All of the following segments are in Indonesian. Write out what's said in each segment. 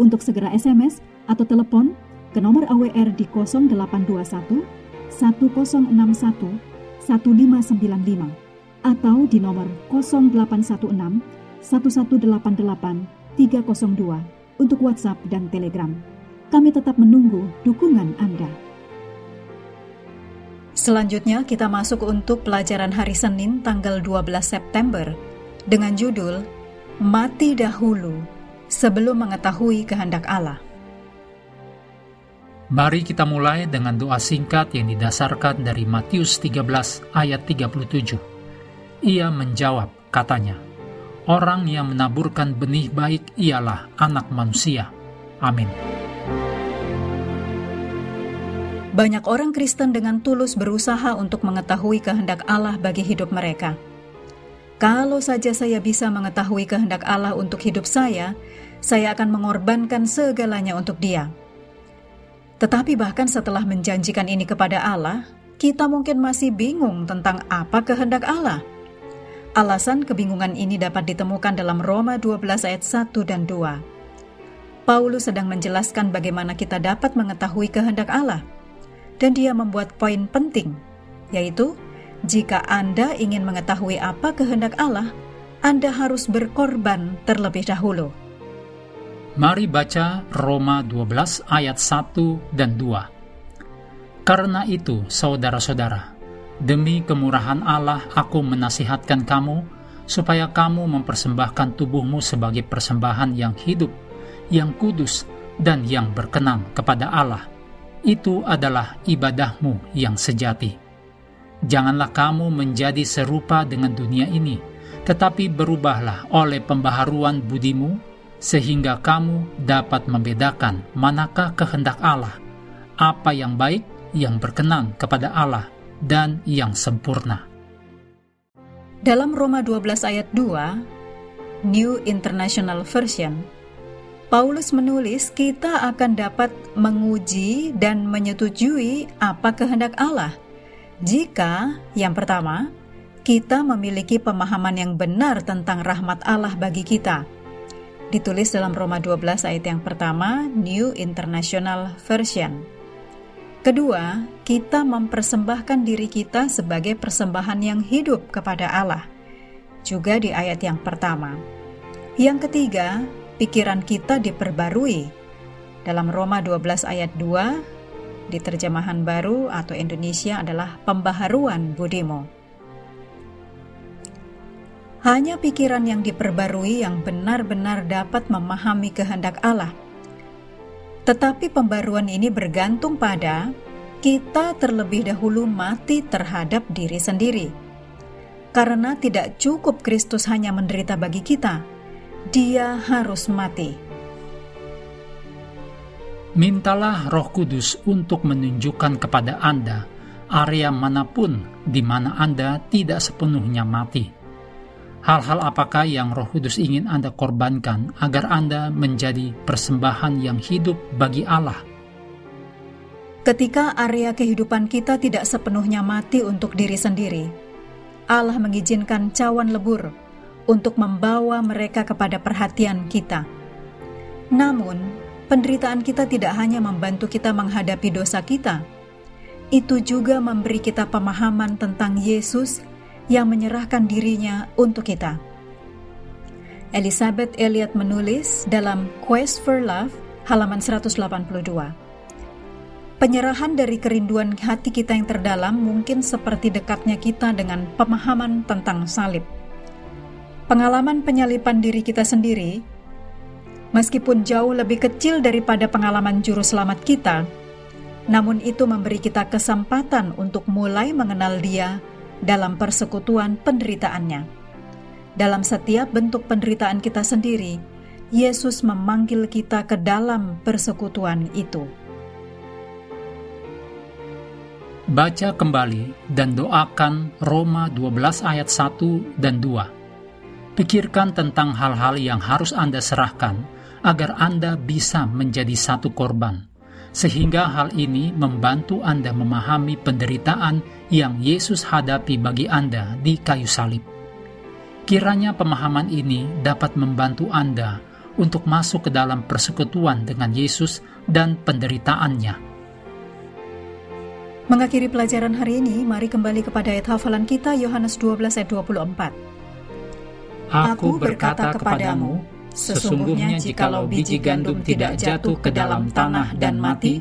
untuk segera SMS atau telepon ke nomor AWR di 0821 1061 1595 atau di nomor 0816 1188 302 untuk WhatsApp dan Telegram. Kami tetap menunggu dukungan Anda. Selanjutnya kita masuk untuk pelajaran hari Senin tanggal 12 September dengan judul Mati Dahulu sebelum mengetahui kehendak Allah. Mari kita mulai dengan doa singkat yang didasarkan dari Matius 13 ayat 37. Ia menjawab, katanya, Orang yang menaburkan benih baik ialah anak manusia. Amin. Banyak orang Kristen dengan tulus berusaha untuk mengetahui kehendak Allah bagi hidup mereka. Kalau saja saya bisa mengetahui kehendak Allah untuk hidup saya, saya akan mengorbankan segalanya untuk Dia. Tetapi, bahkan setelah menjanjikan ini kepada Allah, kita mungkin masih bingung tentang apa kehendak Allah. Alasan kebingungan ini dapat ditemukan dalam Roma 12 ayat 1 dan 2. Paulus sedang menjelaskan bagaimana kita dapat mengetahui kehendak Allah. Dan dia membuat poin penting, yaitu jika Anda ingin mengetahui apa kehendak Allah, Anda harus berkorban terlebih dahulu. Mari baca Roma 12 ayat 1 dan 2. Karena itu, saudara-saudara, demi kemurahan Allah aku menasihatkan kamu supaya kamu mempersembahkan tubuhmu sebagai persembahan yang hidup, yang kudus, dan yang berkenan kepada Allah. Itu adalah ibadahmu yang sejati. Janganlah kamu menjadi serupa dengan dunia ini, tetapi berubahlah oleh pembaharuan budimu, sehingga kamu dapat membedakan manakah kehendak Allah, apa yang baik, yang berkenan kepada Allah, dan yang sempurna. Dalam Roma 12 ayat 2, New International Version, Paulus menulis kita akan dapat menguji dan menyetujui apa kehendak Allah – jika yang pertama, kita memiliki pemahaman yang benar tentang rahmat Allah bagi kita. Ditulis dalam Roma 12 ayat yang pertama, New International Version. Kedua, kita mempersembahkan diri kita sebagai persembahan yang hidup kepada Allah. Juga di ayat yang pertama. Yang ketiga, pikiran kita diperbarui. Dalam Roma 12 ayat 2, di terjemahan baru atau Indonesia adalah pembaharuan budimu. Hanya pikiran yang diperbarui yang benar-benar dapat memahami kehendak Allah. Tetapi pembaruan ini bergantung pada kita terlebih dahulu mati terhadap diri sendiri. Karena tidak cukup Kristus hanya menderita bagi kita, Dia harus mati Mintalah Roh Kudus untuk menunjukkan kepada Anda area mana pun di mana Anda tidak sepenuhnya mati. Hal-hal apakah yang Roh Kudus ingin Anda korbankan agar Anda menjadi persembahan yang hidup bagi Allah? Ketika area kehidupan kita tidak sepenuhnya mati untuk diri sendiri, Allah mengizinkan cawan lebur untuk membawa mereka kepada perhatian kita. Namun, penderitaan kita tidak hanya membantu kita menghadapi dosa kita, itu juga memberi kita pemahaman tentang Yesus yang menyerahkan dirinya untuk kita. Elizabeth Elliot menulis dalam Quest for Love halaman 182. Penyerahan dari kerinduan hati kita yang terdalam mungkin seperti dekatnya kita dengan pemahaman tentang salib. Pengalaman penyalipan diri kita sendiri Meskipun jauh lebih kecil daripada pengalaman juru selamat kita, namun itu memberi kita kesempatan untuk mulai mengenal Dia dalam persekutuan penderitaannya. Dalam setiap bentuk penderitaan kita sendiri, Yesus memanggil kita ke dalam persekutuan itu. Baca kembali dan doakan Roma 12 ayat 1 dan 2. Pikirkan tentang hal-hal yang harus Anda serahkan agar Anda bisa menjadi satu korban, sehingga hal ini membantu Anda memahami penderitaan yang Yesus hadapi bagi Anda di kayu salib. Kiranya pemahaman ini dapat membantu Anda untuk masuk ke dalam persekutuan dengan Yesus dan penderitaannya. Mengakhiri pelajaran hari ini, mari kembali kepada ayat hafalan kita Yohanes 12 ayat 24. Aku berkata kepadamu, sesungguhnya jikalau biji gandum tidak jatuh ke dalam tanah dan mati,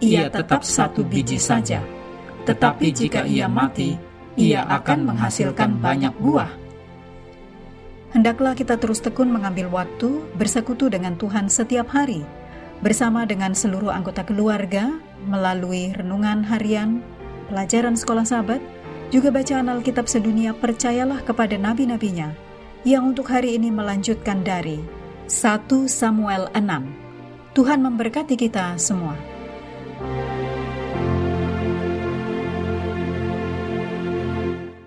ia tetap satu biji saja. Tetapi jika ia mati, ia akan menghasilkan banyak buah. Hendaklah kita terus tekun mengambil waktu bersekutu dengan Tuhan setiap hari, bersama dengan seluruh anggota keluarga, melalui renungan harian, pelajaran sekolah sahabat, juga bacaan Alkitab sedunia percayalah kepada nabi-nabinya, yang untuk hari ini melanjutkan dari 1 Samuel 6. Tuhan memberkati kita semua.